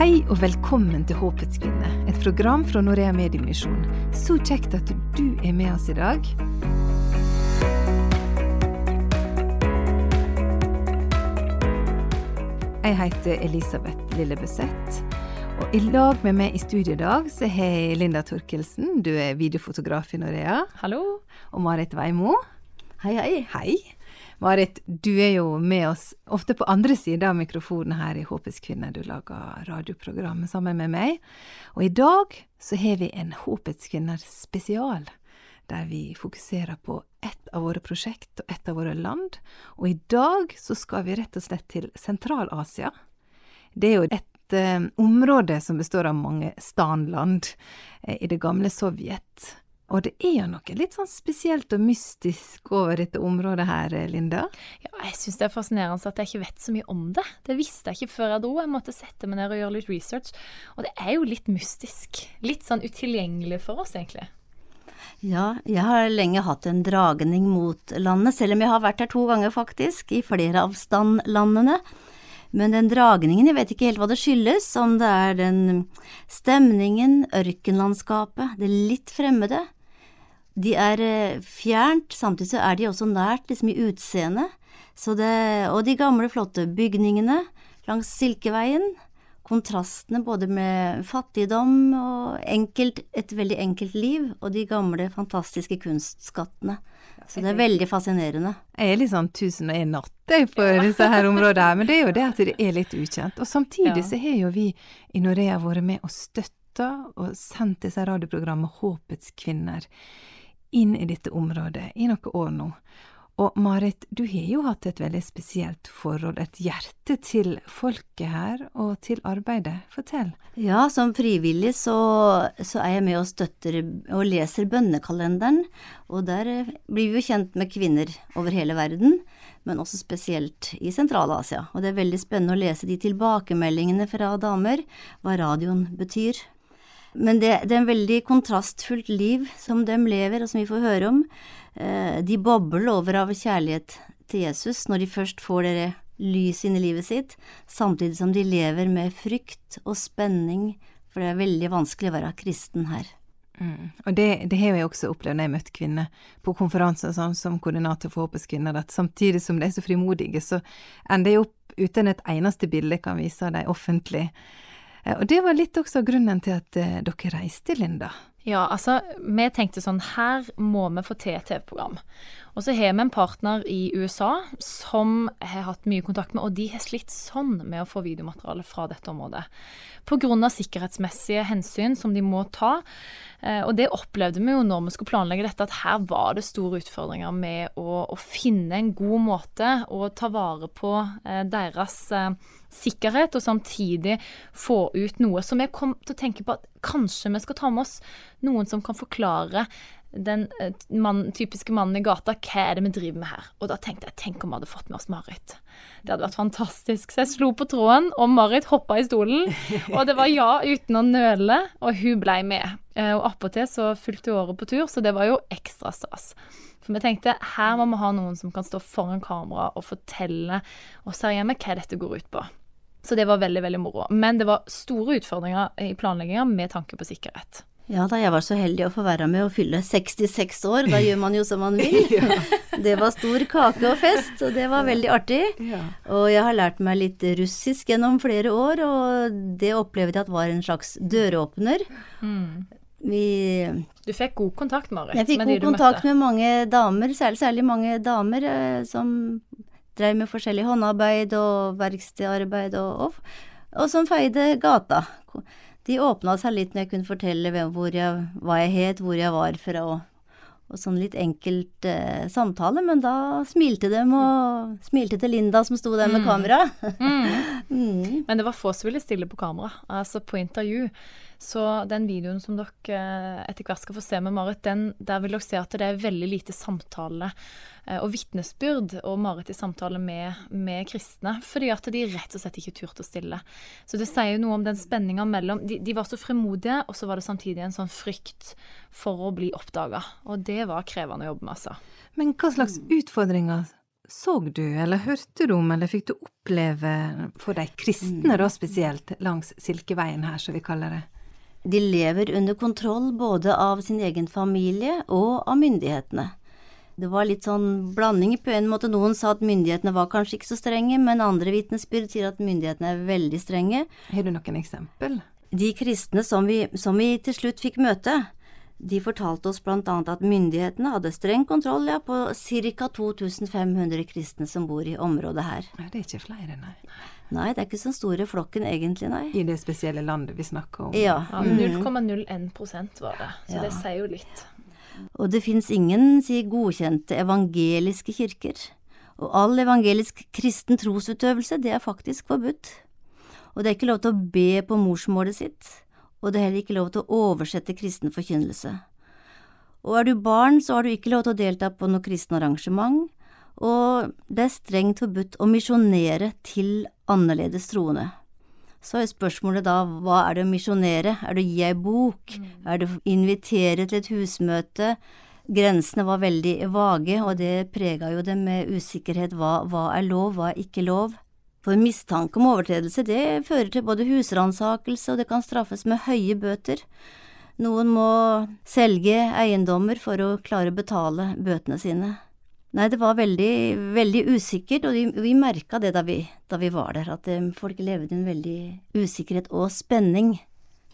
Hei og velkommen til Håpets kvinne, et program fra Norea Mediemisjon. Så kjekt at du er med oss i dag. Jeg heter Elisabeth Lillebøseth. Og i lag med meg i studio i dag så har jeg Linda Torkelsen, du er videofotograf i Norea. Hallo. Og Marit Veimo. Hei, hei. Hei. Marit, du er jo med oss ofte på andre sida av mikrofonen her i Håpets kvinne. Du lager radioprogrammet sammen med meg. Og i dag så har vi en Håpets kvinner spesial. Der vi fokuserer på ett av våre prosjekt og ett av våre land. Og i dag så skal vi rett og slett til Sentral-Asia. Det er jo et eh, område som består av mange stanland eh, i det gamle Sovjet. Og det er jo noe litt sånn spesielt og mystisk over dette området her, Linda? Ja, jeg syns det er fascinerende at jeg ikke vet så mye om det. Det visste jeg ikke før jeg dro. Jeg måtte sette meg ned og gjøre litt research. Og det er jo litt mystisk. Litt sånn utilgjengelig for oss, egentlig. Ja, jeg har lenge hatt en dragning mot landet, selv om jeg har vært her to ganger, faktisk, i flere av standlandene. Men den dragningen, jeg vet ikke helt hva det skyldes, om det er den stemningen, ørkenlandskapet, det litt fremmede. De er eh, fjernt, samtidig så er de også nært, liksom i utseendet. Og de gamle, flotte bygningene langs Silkeveien. Kontrastene både med fattigdom og enkelt, et veldig enkelt liv, og de gamle, fantastiske kunstskattene. Så det er veldig fascinerende. Jeg er litt sånn tusen og en natt for disse her områdene her, men det er jo det at det er litt ukjent. Og samtidig så har jo vi i Norea vært med og støtta og sendt disse radioprogrammene Håpets kvinner inn i dette området i noen år nå. Og Marit, du har jo hatt et veldig spesielt forhold, et hjerte til folket her og til arbeidet. Fortell. Ja, som frivillig så, så er jeg med og støtter og leser bønnekalenderen. Og der eh, blir vi jo kjent med kvinner over hele verden, men også spesielt i Sentral-Asia. Og det er veldig spennende å lese de tilbakemeldingene fra damer, hva radioen betyr. Men det, det er en veldig kontrastfullt liv som de lever, og som vi får høre om. Eh, de bobler over av kjærlighet til Jesus når de først får dere lys inn i livet sitt, samtidig som de lever med frykt og spenning, for det er veldig vanskelig å være kristen her. Mm. Og det, det, har jeg også opplevd når jeg har møtt kvinner på konferanser sånn, som koordinator for Håpets kvinner, at samtidig som de er så frimodige, så ender jeg opp uten et eneste bilde kan vise av dem offentlig. Eh, og det var litt også grunnen til at eh, dere reiste, Linda. Ja, altså, vi tenkte sånn, her må vi få til TV-program. Og så har vi en partner i USA som har hatt mye kontakt med, og de har slitt sånn med å få videomateriale fra dette området. Pga. sikkerhetsmessige hensyn som de må ta. Eh, og det opplevde vi jo når vi skulle planlegge dette, at her var det store utfordringer med å, å finne en god måte å ta vare på eh, deres eh, sikkerhet, og samtidig få ut noe som jeg kom til å tenke på at kanskje vi skal ta med oss noen som kan forklare den mann, typiske mannen i gata, hva er det vi driver med her? Og da tenkte jeg, tenk om vi hadde fått med oss Marit. Det hadde vært fantastisk. Så jeg slo på tråden, og Marit hoppa i stolen. Og det var ja uten å nøle, og hun blei med. Uh, og appåtil så fulgte hun året på tur, så det var jo ekstra stas. For vi tenkte her må vi ha noen som kan stå foran kamera og fortelle oss her hjemme hva dette går ut på. Så det var veldig, veldig moro. Men det var store utfordringer i planlegginga med tanke på sikkerhet. Ja, da jeg var så heldig å få være med og fylle 66 år, da gjør man jo som man vil. Det var stor kake og fest, og det var veldig artig. Og jeg har lært meg litt russisk gjennom flere år, og det opplevde jeg at var en slags døråpner. Mm. Vi Du fikk god kontakt, Marit? Jeg fikk god kontakt med mange damer, særlig, særlig mange damer eh, som drev med forskjellig håndarbeid og verkstedarbeid, og, og, og, som feide gata. De åpna seg litt når jeg kunne fortelle hvor jeg, hva jeg het, hvor jeg var fra, og, og sånn litt enkelt eh, samtale, men da smilte de og smilte til Linda som sto der med mm. kamera. Mm. mm. Men det var få som ville stille på kamera, altså på intervju. Så den videoen som dere eh, etter hvert skal få se med Marit, den, der vil dere se at det er veldig lite samtale eh, og vitnesbyrd og Marit i samtale med, med, kristne, fordi at de rett og slett ikke turte å stille. Så det sier jo noe om den spenninga mellom de, de, var så fremodige, og så var det samtidig en sånn frykt for å bli oppdaga. Og det var krevende å jobbe med, altså. Men hva slags utfordringer så du, eller hørte du om, eller fikk du oppleve for de kristne da spesielt, langs Silkeveien her, som vi kaller det? De lever under kontroll både av sin egen familie og av myndighetene. Det var litt sånn blanding på en måte. Noen sa at myndighetene var kanskje ikke så strenge, men andre vitnesbyrd sier at myndighetene er veldig strenge. Har du noen eksempel? De kristne som vi, som vi til slutt fikk møte, de fortalte oss annet at myndighetene hadde streng kontroll ja, på ca. 2500 kristne som bor i området her. Ja, det er ikke flere, nei. Nei, det er ikke så store flokken egentlig, nei. I det spesielle landet vi snakker om. Ja. Ja, mhm. 0,01% var det, så Ja. det sier jo litt. Og det fins ingen sier godkjente evangeliske kirker. Og all evangelisk kristen trosutøvelse, det er faktisk forbudt. Og det er ikke lov til å be på morsmålet sitt, og det er heller ikke lov til å oversette kristen forkynnelse. Og er du barn, så har du ikke lov til å delta på noe kristen arrangement, og det er strengt forbudt å misjonere til annerledes troende. Så er spørsmålet da, hva er det å misjonere? Er det å gi ei bok? Er det å invitere til et husmøte? Grensene var veldig vage, og det prega jo det med usikkerhet. Hva, hva er lov, hva er ikke lov? For mistanke om overtredelse, det fører til både husransakelse, og det kan straffes med høye bøter. Noen må selge eiendommer for å klare å betale bøtene sine. Nei, det var veldig, veldig usikkert, og vi, vi merka det da vi, da vi var der, at eh, folk levde i en veldig usikkerhet og spenning.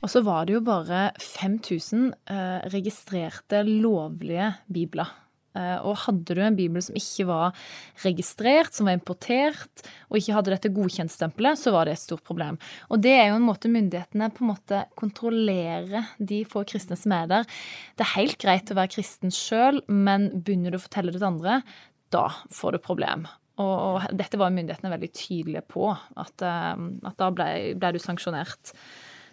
Og så var det jo bare 5000 eh, registrerte lovlige bibler. Eh, og hadde du en bibel som ikke var registrert, som var importert, og ikke hadde dette godkjentstempelet, så var det et stort problem. Og det er jo en måte myndighetene på en måte kontrollerer de få kristne som er der. Det er helt greit å være kristen sjøl, men begynner du å fortelle det til andre, da får du problem. Og, dette var myndighetene veldig tydelige på, at, eh, at da ble, ble du sanksjonert.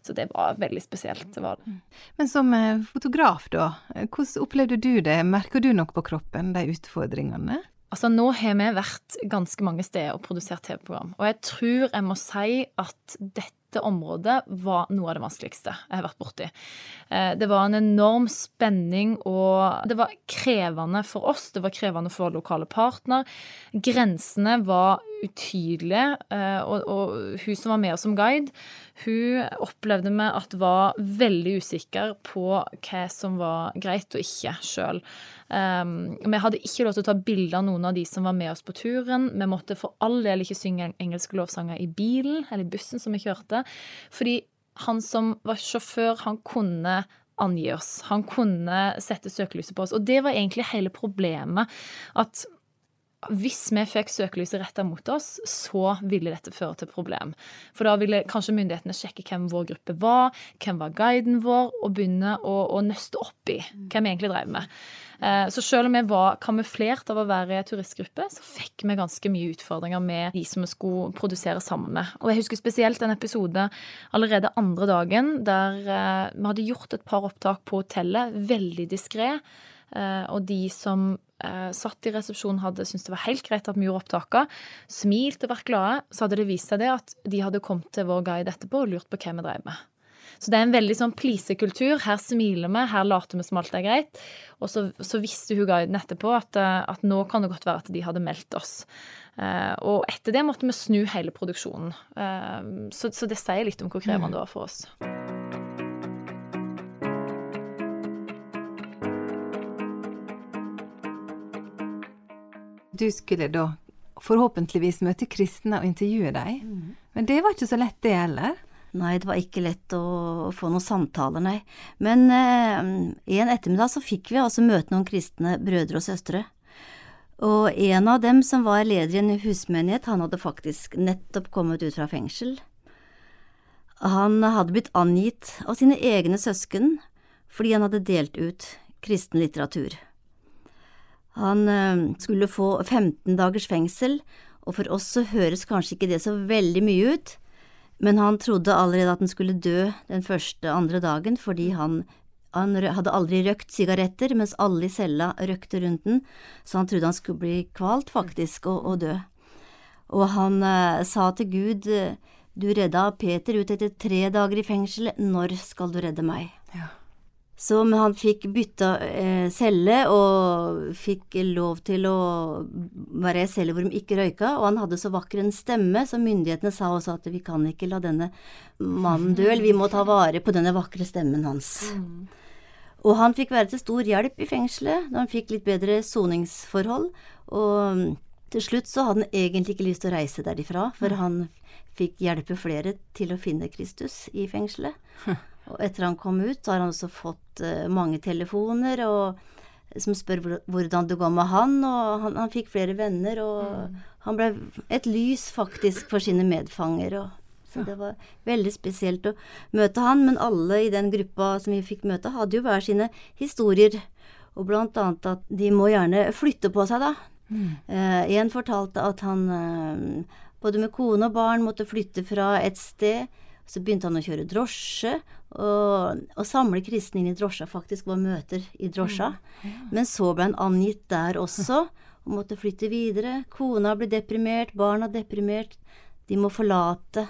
Så det var veldig spesielt. det var det. Men som eh, fotograf, da, eh, hvordan opplevde du det? Merker du noe på kroppen, de utfordringene? Altså, nå har vi vært ganske mange steder og produsert TV-program, og jeg tror jeg må si at dette området var noe av det vanskeligste jeg har vært borti. Eh, Det var en enorm spenning, og det var krevende for oss, det var krevende for lokale partner. Grensene var utydelige, og, og hun som var med oss som guide, hun opplevde vi at var veldig usikker på hva som var greit og ikke sjøl. Um, vi hadde ikke lov til å ta bilde av noen av de som var med oss på turen. Vi måtte for all del ikke synge engelske lovsanger i bilen eller i bussen som vi kjørte, fordi han som var sjåfør, han kunne angi oss. Han kunne sette søkelyset på oss. Og det var egentlig hele problemet. At hvis vi fikk søkelyset retta mot oss, så ville dette føre til problem. For da ville kanskje myndighetene sjekke hvem vår gruppe var, hvem var guiden vår, og begynne å, å nøste opp i hvem vi egentlig drev med. Eh, Så selv om vi var kamuflert av å være i turistgruppe, så fikk vi ganske mye utfordringer med de som vi skulle produsere sammen med. Og jeg husker spesielt en episode allerede andre dagen der eh, vi hadde gjort et par opptak på hotellet, veldig diskré. Eh, Og de som eh, satt i resepsjonen hadde syntes det var helt greit at vi gjorde opptakene, smilt og vært glade, så hadde det vist seg det at de hadde kommet til vår guide etterpå og lurt på hva vi drev med. Så det er en veldig sånn pleasekultur. Her smiler vi, her later vi som alt er greit. Og så, så visste hun guiden etterpå at, eh, at nå kan det godt være at de hadde meldt oss. Eh, og etter det måtte vi snu hele produksjonen. Eh, så, så det sier litt om hvor krevende det var for oss. Du skulle da forhåpentligvis møte kristne og intervjue dem, men det var ikke så lett det heller. Nei, det var ikke lett å få noen samtaler, nei. Men eh, en ettermiddag så fikk vi altså møte noen kristne brødre og søstre. Og en av dem som var leder i en husmenighet, han hadde faktisk nettopp kommet ut fra fengsel. Han hadde blitt angitt av sine egne søsken fordi han hadde delt ut kristen litteratur. Han eh, skulle få 15 dagers fengsel, og for oss så høres kanskje ikke det så veldig mye ut, men han trodde allerede at han skulle dø den første andre dagen fordi han, han hadde aldri røkt sigaretter, mens alle i cella røkte rundt den, så han trodde han skulle bli kvalt faktisk og, og dø. Og han eh, sa til Gud, eh, du redda Peter ut etter tre dager i fengsel, når skal du redde meg? Ja. Så han fikk bytta eh, celle og fikk lov til å være i celle hvor de ikke røyka, og han hadde så vakker en stemme, så myndighetene sa også at vi kan ikke la denne mannen dø, eller vi må ta vare på denne vakre stemmen hans. Mm. Og han fikk være til stor hjelp i fengselet da han fikk litt bedre soningsforhold. Og til slutt så hadde han egentlig ikke lyst til å reise derifra, for han fikk hjelpe flere til å finne Kristus i fengselet. Og etter han kom ut, så har han også fått uh, mange telefoner og, som spør hvordan det går med han, og han, han fikk flere venner, og mm. han ble et lys faktisk for sine medfanger. og så det var veldig spesielt å møte han. Men alle i den gruppa som vi fikk møte, hadde jo hver sine historier. Og blant annet at de må gjerne flytte på seg, da. Mm. Uh, en fortalte at han uh, både med kone og barn måtte flytte fra et sted. Så begynte han å kjøre drosje, og, og samle kristne inn i drosja. Faktisk var møter i drosja. Mm. Men så ble han angitt der også, og måtte flytte videre. Kona ble deprimert, barna deprimert. De må forlate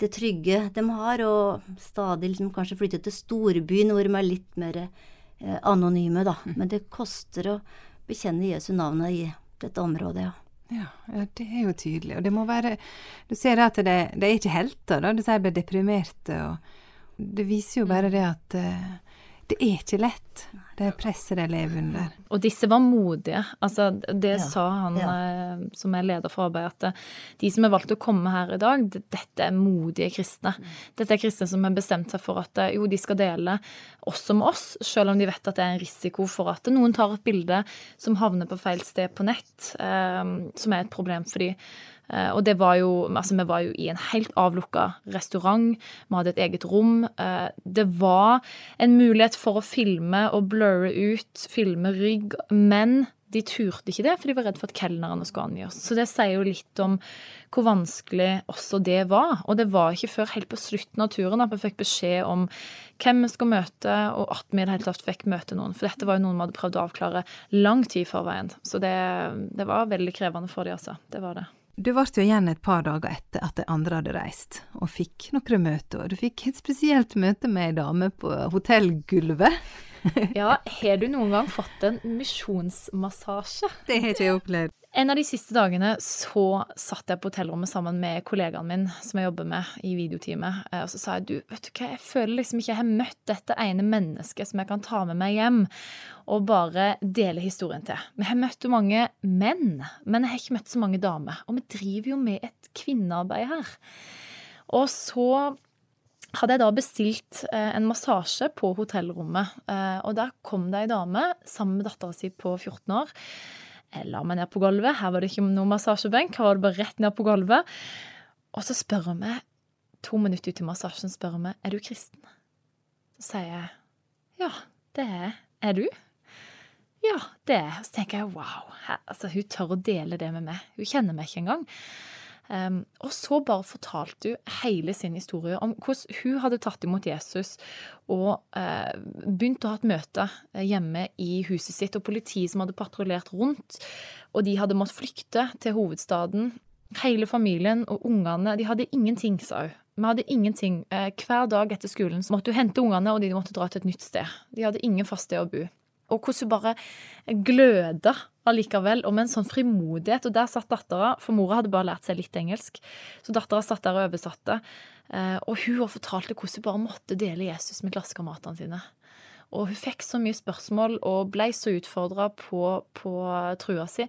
det trygge de har, og stadig liksom kanskje flytte til storbyen hvor de er litt mer eh, anonyme, da. Mm. Men det koster å bekjenne Jesu navn i dette området, ja. Ja, ja, det er jo tydelig. Og det må være Du ser at det, det er ikke helter, da. Du sier blir deprimerte, og det viser jo bare det at uh, det er ikke lett, det presser eleven der. Og disse var modige. Altså, det ja, sa han ja. Eh, som er leder for arbeidet, at de som har valgt å komme her i dag, dette er modige kristne. Mm. Dette er kristne som har bestemt seg for at eh, jo, de skal dele også med oss, selv om de vet at det er en risiko for at noen tar et bilde som havner på feil sted på nett, eh, som er et problem for dem. Eh, og det var jo Altså, vi var jo i en helt avlukka restaurant. Vi hadde et eget rom. Eh, det var en mulighet for å filme og blurre ut, filme rygg, men de turte ikke det, for de var redd for at kelnerne skulle angi oss. Så det sier jo litt om hvor vanskelig også det var. Og det var ikke før helt på slutten av turen at vi fikk beskjed om hvem vi skal møte, og at vi i det hele tatt fikk møte noen. For dette var jo noen vi hadde prøvd å avklare lang tid i forveien. Så det, det var veldig krevende for de, altså. Det var det. Du ble jo igjen et par dager etter at de andre hadde reist, og fikk noen møter. Du fikk et spesielt møte med ei dame på hotellgulvet. ja, har du noen gang fått en misjonsmassasje? Det har ikke jeg opplevd. En av de siste dagene så satt jeg på hotellrommet sammen med kollegaen min som jeg jobber med i videoteamet. Eh, og så sa jeg du, vet du hva, jeg føler liksom ikke jeg har møtt dette ene mennesket som jeg kan ta med meg hjem og bare dele historien til. Vi har møtt mange menn, men jeg har ikke møtt så mange damer. Og vi driver jo med et kvinnearbeid her. Og så hadde jeg da bestilt eh, en massasje på hotellrommet. Eh, og der kom det ei dame sammen med dattera si på 14 år. Jeg la meg ned på gulvet. Her var det ikke noen massasjebenk, her var det bare rett ned på gulvet. Og så spør hun meg, to minutter ut i massasjen, spør hun meg er du kristen. Så sier jeg ja, det er. Er du? Ja, det er. Så tenker jeg wow, her, altså, hun tør å dele det med meg. Hun kjenner meg ikke engang. Um, og så bare fortalte hun hele sin historie om hvordan hun hadde tatt imot Jesus og uh, begynt å ha et møte eh, hjemme i huset sitt, og politiet som hadde patruljert rundt, og de hadde måttet flykte til hovedstaden. Hele familien og ungene, de hadde ingenting, sa hun. Vi hadde ingenting. Uh, hver dag etter skolen så måtte hun hente ungene, og de måtte dra til et nytt sted. De hadde ingen fast sted å bo og hvordan hun bare gløda allikevel, og med en sånn frimodighet. Og der satt dattera, for mora hadde bare lært seg litt engelsk, så dattera satt der og oversatte. Eh, og hun fortalte hvordan hun bare måtte dele Jesus med klassekameratene sine. Og hun fikk så mye spørsmål og ble så utfordra på, på, trua si.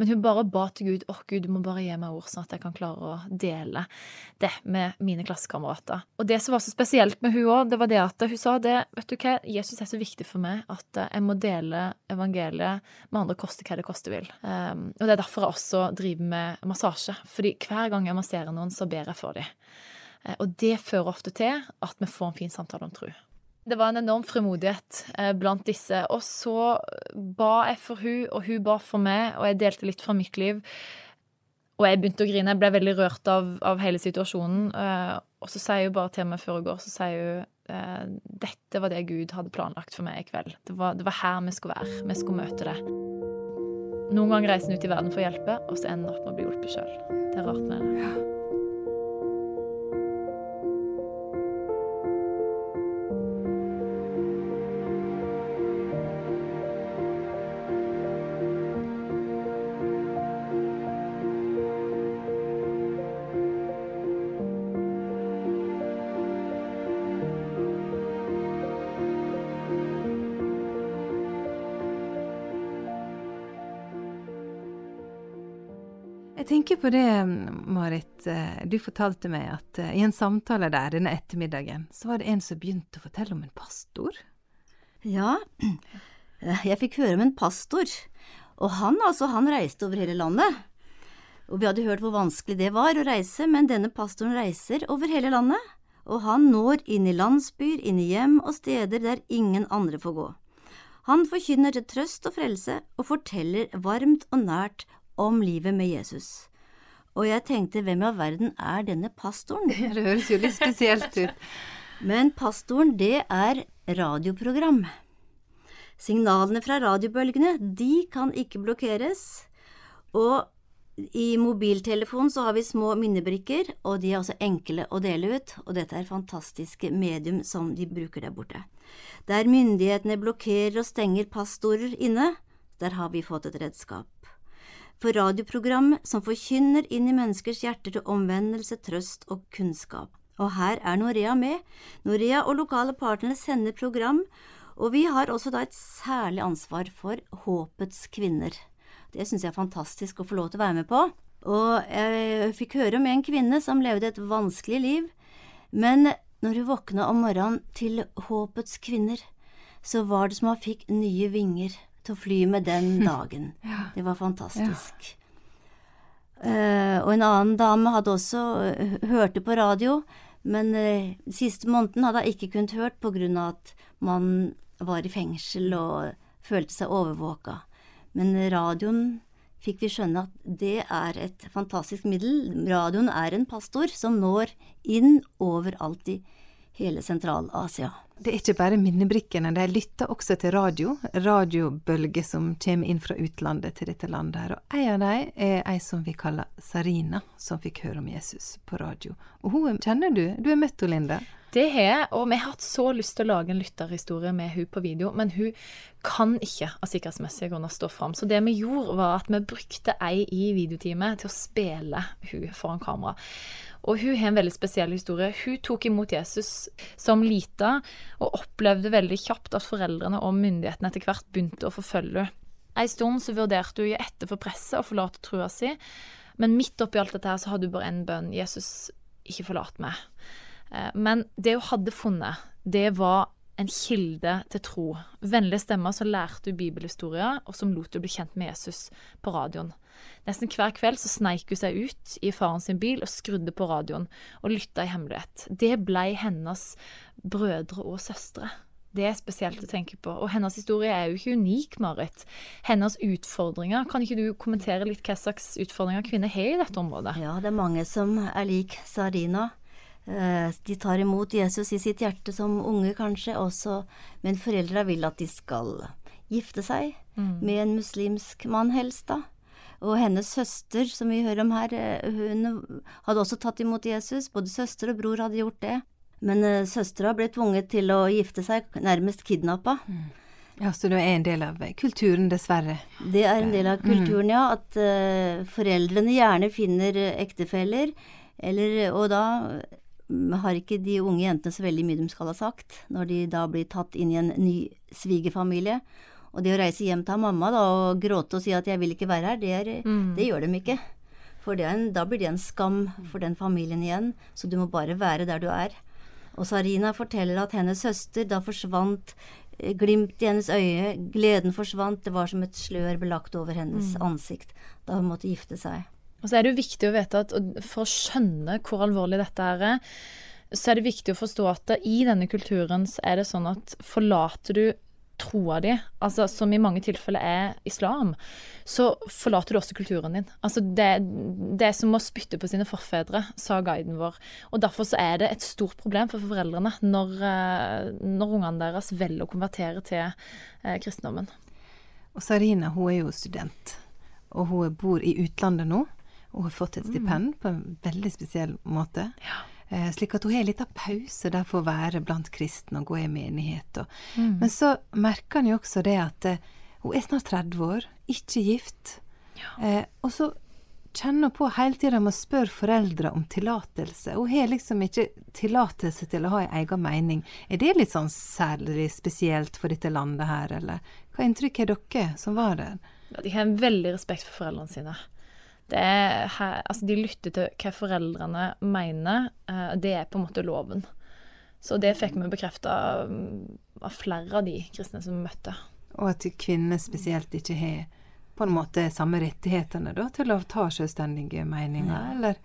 Men hun bare ba til Gud åh Gud, du må bare gi meg ord, sånn at jeg kan klare å dele det med mine klassekamerater. Og det som var så spesielt med hun òg, det var det at hun sa det, vet du hva, Jesus er så viktig for meg at jeg må dele evangeliet med andre, koste hva det koste vil. Um, og det er derfor jeg også driver med massasje. fordi hver gang jeg masserer noen, så ber jeg for dem. Uh, og det fører ofte til at vi får en fin samtale om tro. Det var en enorm frimodighet eh, blant disse. Og så ba jeg for hun, og hun ba for meg, og jeg delte litt fra mitt liv. Og jeg begynte å grine. Jeg ble veldig rørt av, av hele situasjonen. Eh, og så sier hun bare til meg før hun går, så sier hun eh, dette var det Gud hadde planlagt for meg i kveld. Det var, det var her vi skulle være. Vi skulle møte det. Noen ganger reiser en ut i verden for å hjelpe, og så ender en opp med å bli hjulpet sjøl. Det er rart med det. Jeg tenker på det, Marit. eh, Du fortalte meg at eh, i en samtale der denne ettermiddagen, så var det en som begynte å fortelle om en pastor. Ja, jeg fikk høre om en pastor, og han altså, han reiste over hele landet. Og vi hadde hørt hvor vanskelig det var å reise, men denne pastoren reiser over hele landet, og han når inn i landsbyer, inn i hjem og steder der ingen andre får gå. Han forkynner til trøst og frelse, og forteller varmt og nært om livet med Jesus. Og jeg tenkte, hvem i all verden er denne pastoren? Det høres jo litt spesielt ut. Men pastoren, det er radioprogram. Signalene fra radiobølgene, de kan ikke blokkeres. Og i mobiltelefonen så har vi små minnebrikker, og de er også enkle å dele ut, og dette er fantastiske medium som de bruker der borte. Der myndighetene blokkerer og stenger pastorer inne, der har vi fått et redskap. For radioprogram som forkynner inn i menneskers hjerter til omvendelse, trøst og kunnskap. Og her er Norea med. Norea og lokale partnere sender program, og vi har også da et særlig ansvar for håpets kvinner. Det syns jeg er fantastisk å få lov til å være med på. Og jeg fikk høre om en kvinne som levde et vanskelig liv, men når hun våkna om morgenen til håpets kvinner, så var det som hun fikk nye vinger til å fly med den dagen. Det var fantastisk. Eh, og en annen dame hadde også uh, hørte på radio, men uh, siste måneden hadde hun ikke kunnet hørt på grunn av at man var i fengsel og følte seg overvåka. Men radioen fikk vi skjønne at det er et fantastisk middel. Radioen er en pastor som når inn overalt i hele Sentral-Asia. Det er ikke bare minnebrikkene, de lytter også til radio. Radiobølger som kommer inn fra utlandet til dette landet her. Og en av dem er ei som vi kaller Sarina, som fikk høre om Jesus på radio. Og hun kjenner du? Du har møtt henne, Linda? Det har jeg, og vi har hatt så lyst til å lage en lytterhistorie med hun på video, men hun kan ikke av sikkerhetsmessige grunner stå fram. Så det vi gjorde, var at vi brukte ei i videoteamet til å spille hun foran kamera. Og hun har en veldig spesiell historie. Hun tok imot Jesus som lita, og opplevde veldig kjapt at foreldrene og myndighetene etter hvert begynte å forfølge henne. En stund så vurderte hun å gi etter for presset og forlate trua si, men midt oppi alt dette her så hadde hun bare én bønn. Jesus, ikke forlat meg. Eh, men det hun hadde funnet, det var en kilde til tro. Vennlige stemmer som lærte hun bibelhistorier, og som lot henne bli kjent med Jesus på radioen. Nesten hver kveld så sneik hun seg ut i faren sin bil og skrudde på radioen, og lytta i hemmelighet. Det blei hennes brødre og søstre. Det er spesielt å tenke på. Og hennes historie er jo ikke unik, Marit. Hennes utfordringer, kan ikke du kommentere litt hva slags utfordringer kvinner har i dette området? Ja, det er mange som er lik Sarina. Eh, de tar imot Jesus i sitt hjerte som unge, kanskje, også, men foreldra vil at de skal gifte seg mm. med en muslimsk mann, helst, da. Og hennes søster, som vi hører om her, eh, hun hadde også tatt imot Jesus. Både søster og bror hadde gjort det. Men uh, søstera ble tvunget til å gifte seg, nærmest kidnappa. Mm. Ja, Så det er en del av kulturen, dessverre? Det er en del av kulturen, mm. ja. At uh, foreldrene gjerne finner ektefeller. Eller, og da har ikke de unge jentene så veldig mye de skal ha sagt, når de da blir tatt inn i en ny svigerfamilie. Og det å reise hjem til mamma da, og gråte og si at 'jeg vil ikke være her', det, er, mm. det gjør de ikke. For en, da blir det en skam for den familien igjen, så du må bare være der du er. Og Sarina forteller at hennes søster da forsvant eh, glimt i hennes øye, gleden forsvant, det var som et slør belagt over hennes mm. ansikt da hun måtte gifte seg. Og så er det jo viktig å vite at for å skjønne hvor alvorlig dette er, så er det viktig å forstå at i denne kulturen så er det sånn at forlater du troa di, altså som i mange tilfeller er islam, så forlater du også kulturen din. Altså det, det er som å spytte på sine forfedre, sa guiden vår. Og derfor så er det et stort problem for foreldrene når, eh, når ungene deres velger å konvertere til eh, kristendommen. Og Sarina hun er jo student, og hun bor i utlandet nå og har fått et mm. stipend på en veldig spesiell måte. Ja. Eh, slik at hun har en liten pause der for å være blant kristne og gå i menighet. Mm. Men så merker han jo også det at eh, hun er snart 30 år, ikke gift. Ja. Eh, og så kjenner hun på hele tida med å spørre foreldre om tillatelse. Hun har liksom ikke tillatelse til å ha en egen mening. Er det litt sånn særlig spesielt for dette landet her, eller hva inntrykk har dere som var der? Ja, de har en veldig respekt for foreldrene sine. Det er, her- altså, de lytter til hva foreldrene mener. eh, Det er på en måte loven. Så det fikk vi bekrefta av flere av de kristne som vi møtte. Og at kvinner spesielt ikke har på en måte samme rettighetene da, til å ta selvstendige meninger, eller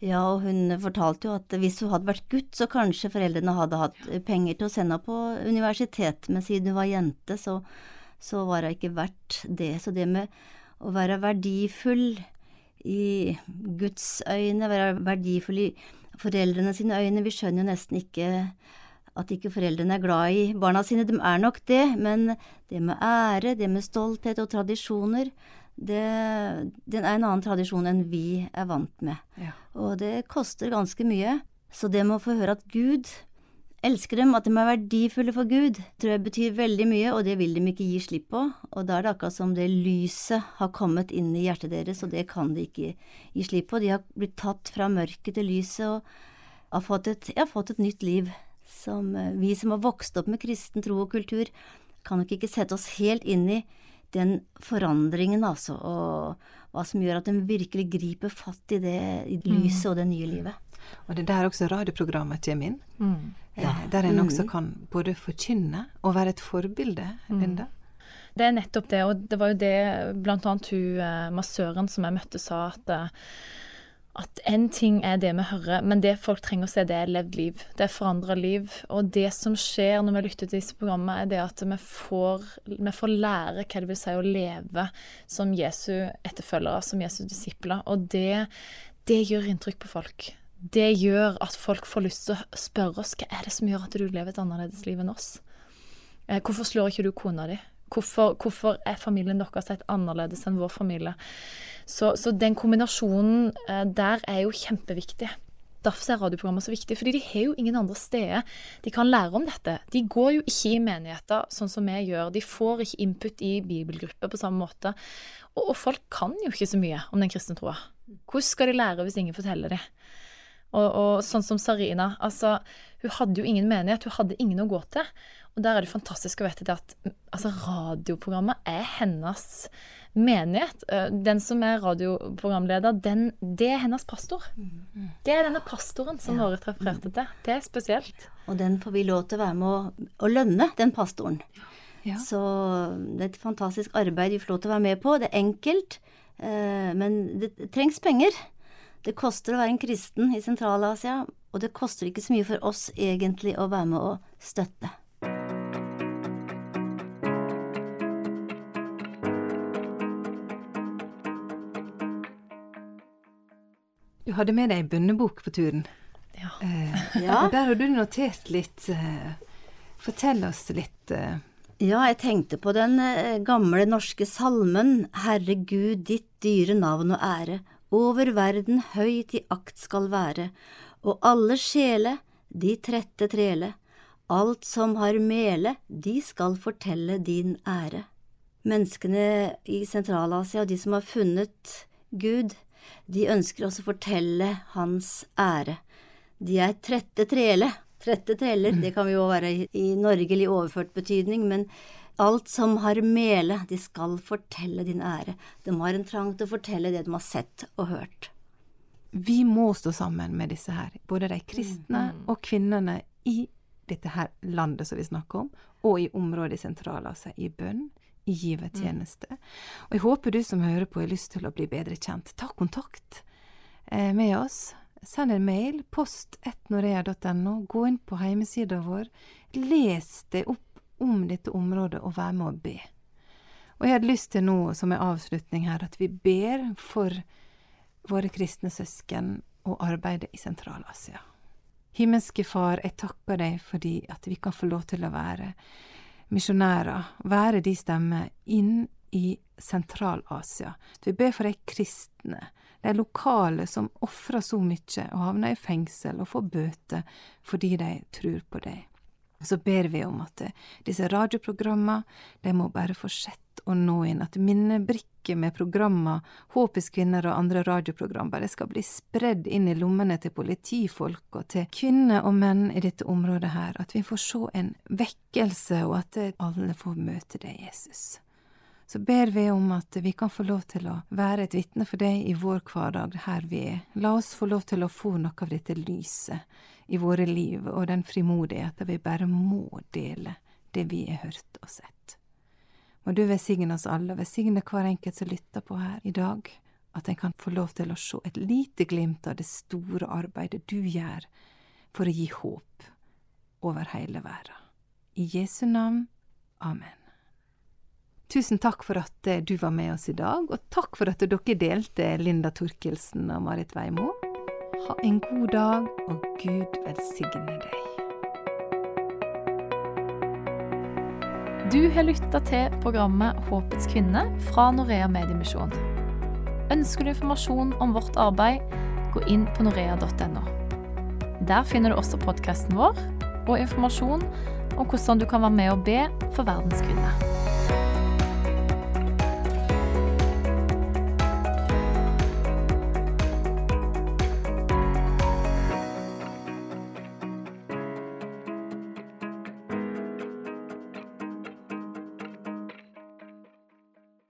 Ja, og hun fortalte jo at hvis hun hadde vært gutt, så kanskje foreldrene hadde hatt penger til å sende henne på universitet, men siden hun var jente, så, så var hun ikke verdt det. Så det med å være verdifull i Guds øyne, være verdifull i foreldrene sine øyne, vi skjønner jo nesten ikke at ikke foreldrene er glad i barna sine, de er nok det, men det med ære, det med stolthet og tradisjoner, det, det er en annen tradisjon enn vi er vant med. Ja. Og det koster ganske mye. Så det med å få høre at Gud elsker dem, at de er verdifulle for Gud, tror jeg betyr veldig mye, og det vil de ikke gi slipp på. Og da er det akkurat som det lyset har kommet inn i hjertet deres, og det kan de ikke gi slipp på. De har blitt tatt fra mørket til lyset og har fått et, har fått et nytt liv. Som eh, vi som har vokst opp med kristen tro og kultur, kan nok ikke sette oss helt inn i den forandringen, altså, og hva som gjør at de virkelig griper fatt i det i lyset og det nye livet. Og det er der også radioprogrammet kommer inn. Mm. Ja. Der en også kan både forkynne og være et forbilde, Linda. Det er nettopp det, og det var jo det annet hun eh, massøren som jeg møtte sa at eh, at en ting er det vi hører, men det folk trenger å se, det er levd liv. Det er forandra liv. Og det som skjer når vi lytter til disse programmene, er det at vi får, vi får lære hva det vil si å leve som Jesu etterfølgere, som Jesu disipler. Og det, det gjør inntrykk på folk. Det gjør at folk får lyst til å spørre oss hva er det som gjør at du lever et annerledes liv enn oss. Eh, Hvorfor slår ikke du kona di? Hvorfor, hvorfor er familien deres helt annerledes enn vår familie? Så, så den kombinasjonen eh, der er jo kjempeviktig. Derfor er radioprogrammer så viktig, fordi de har jo ingen andre steder de kan lære om dette. De går jo ikke i menigheter sånn som vi gjør. De får ikke input i bibelgrupper på samme måte. Og, og folk kan jo ikke så mye om den kristne troa. Hvordan skal de lære hvis ingen forteller dem? Og, og sånn som Sarina, altså, hun hadde jo ingen menighet, hun hadde ingen å gå til. Og der er det fantastisk å vite det at altså, radioprogrammet er hennes menighet. Eh, Den som er radioprogramleder, den, det er hennes pastor. Det er denne pastoren som Marit refererte til. Det er spesielt. Og den får vi lov til å være med å, å lønne, den pastoren. Ja. Så det er et fantastisk arbeid vi får lov til å være med på. Det er enkelt, eh, men det trengs penger. Det koster å være en kristen i Sentral-Asia, og det koster ikke så mye for oss egentlig å være med å støtte. Du hadde med deg ei bønnebok på turen. Ja. Eh, Ja. Der har du notert litt. Eh, fortell oss litt. Eh, Ja, jeg tenkte på den eh, gamle norske salmen Herre Gud, ditt dyre navn og ære, over verden høyt i akt skal være, og alle sjele, de trette trele, alt som har mele, de skal fortelle din ære. Menneskene i Sentral-Asia og de som har funnet Gud, de ønsker også å fortelle hans ære. De er trette trele. Trette treler, det kan jo være i, Norge i overført betydning, men alt som har mele, de skal fortelle din ære. De har en trang til å fortelle det de har sett og hørt. vi må stå sammen med disse her, både de kristne og kvinnene i dette her landet som vi snakker om, og i området i Sentral-Asia, i bønn, i givertjeneste. Og jeg håper du som hører på har lyst til å bli bedre kjent. Ta kontakt eh, med oss. Send en mail, post1norea.no, gå inn på hjemmesida vår, les det opp om dette området og vær med å be. Og jeg hadde lyst til nå, som en avslutning her, at vi ber for våre kristne søsken og arbeidet i Sentral-Asia. Himmelske Far, jeg takker deg fordi at vi kan få lov til å være misjonærer, være de stemmer inn i Sentral-Asia. Vi ber for de kristne, de lokale som ofrer så mye og havner i fengsel og får bøter fordi de tror på deg. Så ber vi om at eh, disse radioprogrammene, de må bare fortsette å nå inn, at minnebrikker med programmer, Håpets kvinner og andre radioprogram bare skal bli spredd inn i lommene til politifolk og til kvinner og menn i dette området her, at vi får se en vekkelse, og at eh, alle får møte deg, Jesus. Så ber vi om at vi kan få lov til å være et vitne for deg i vår hverdag her vi er. La oss få lov til å få noe av dette lyset i våre liv, og den frimodigheten vi bare må dele det vi har hørt og sett. Må du velsigne oss alle, velsigne hver enkelt som lytter på her i dag, at en kan få lov til å se et lite glimt av det store arbeidet du gjør for å gi håp over hele verden. I Jesu navn. Amen. Tusen takk for at eh, du var med oss i dag, og takk for at dere delte Linda Torkelsen og Marit Veimo. Ha en god dag, og Gud velsigne deg. Du har lytta til programmet Håpets kvinne fra Norea Mediemisjon. Ønsker du informasjon om vårt arbeid, gå inn på norea.no. Der finner du også podkasten vår og informasjon om hvordan du kan være med og be for verdens kvinner.